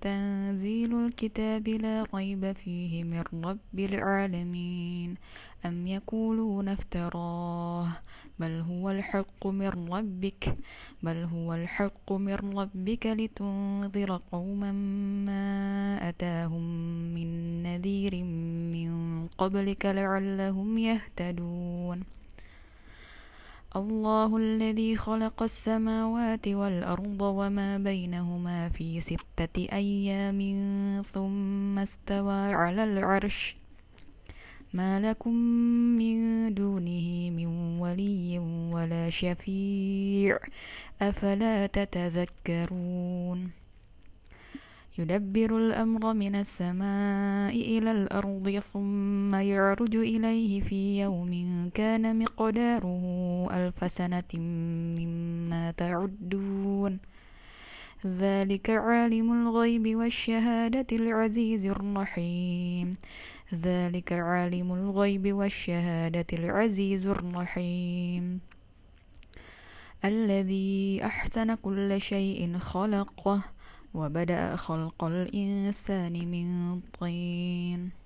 تنزيل الكتاب لا ريب فيه من رب العالمين. أم يقولون افتراه؟ بل هو الحق من ربك بل هو الحق من ربك لتنذر قوما ما أتاهم من نذير من قبلك لعلهم يهتدون. الله الذي خلق السماوات والأرض وما بينهما في ستة أيام ثم استوى على العرش. ما لكم من دونه من ولي ولا شفيع. أفلا تتذكرون؟ يدبر الأمر من السماء إلى الأرض ثم يعرج إليه في يوم كان مقداره ألف سنة مما تعدون. ذلك عالم الغيب والشهادة العزيز الرحيم. ذلك عالم الغيب والشهادة العزيز الرحيم. الذي أحسن كل شيء خلقه وبدأ خلق الإنسان من طين.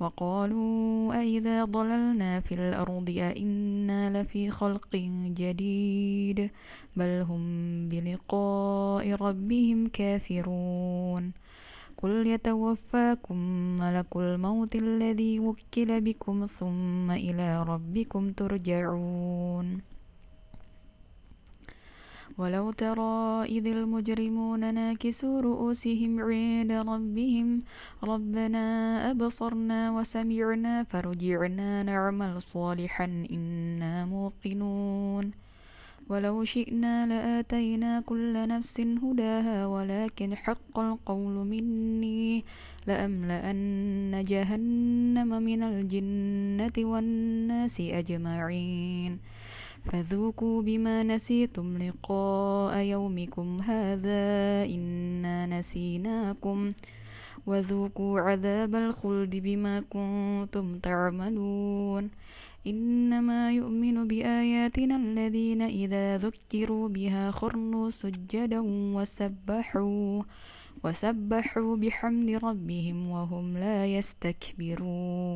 وقالوا أئذا ضللنا في الأرض أئنا لفي خلق جديد بل هم بلقاء ربهم كافرون. قل يتوفاكم ملك الموت الذي وكل بكم ثم إلى ربكم ترجعون. ولو ترى إذ المجرمون ناكسوا رؤوسهم عند ربهم ربنا أبصرنا وسمعنا فرجعنا نعمل صالحا إنا موقنون. ولو شئنا لآتينا كل نفس هداها ولكن حق القول مني لأملأن جهنم من الجنة والناس أجمعين. فذوقوا بما نسيتم لقاء يومكم هذا إنا نسيناكم. وذوقوا عذاب الخلد بما كنتم تعملون. إنما يؤمن بآياتنا الذين إذا ذكروا بها خروا سجدا وسبحوا وسبحوا بحمد ربهم وهم لا يستكبرون.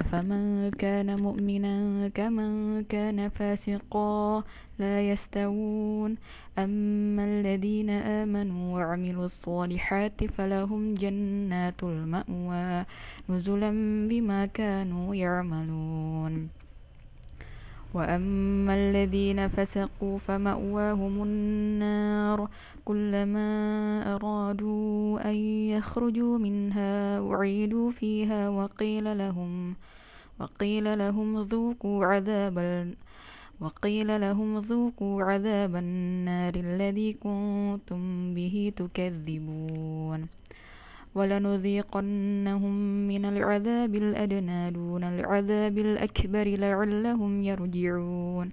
أفمن كان مؤمنا كمن كان فاسقا لا يستوون. أما الذين آمنوا وعملوا الصالحات فلهم جنات المأوى نزلا بما كانوا يعملون. وأما الذين فسقوا فمأواهم النار كلما أرادوا أن يخرجوا منها أعيدوا فيها وقيل لهم وقيل لهم ذوقوا عذاب وقيل لهم ذوقوا عذاب النار الذي كنتم به تكذبون. ولنذيقنهم من العذاب الأدنى دون العذاب الأكبر لعلهم يرجعون.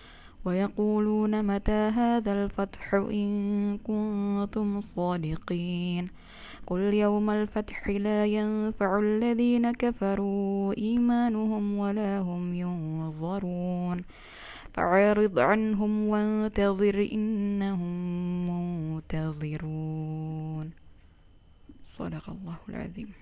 ويقولون متى هذا الفتح إن كنتم صادقين قل يوم الفتح لا ينفع الذين كفروا إيمانهم ولا هم ينظرون فعارض عنهم وانتظر إنهم منتظرون صدق الله العظيم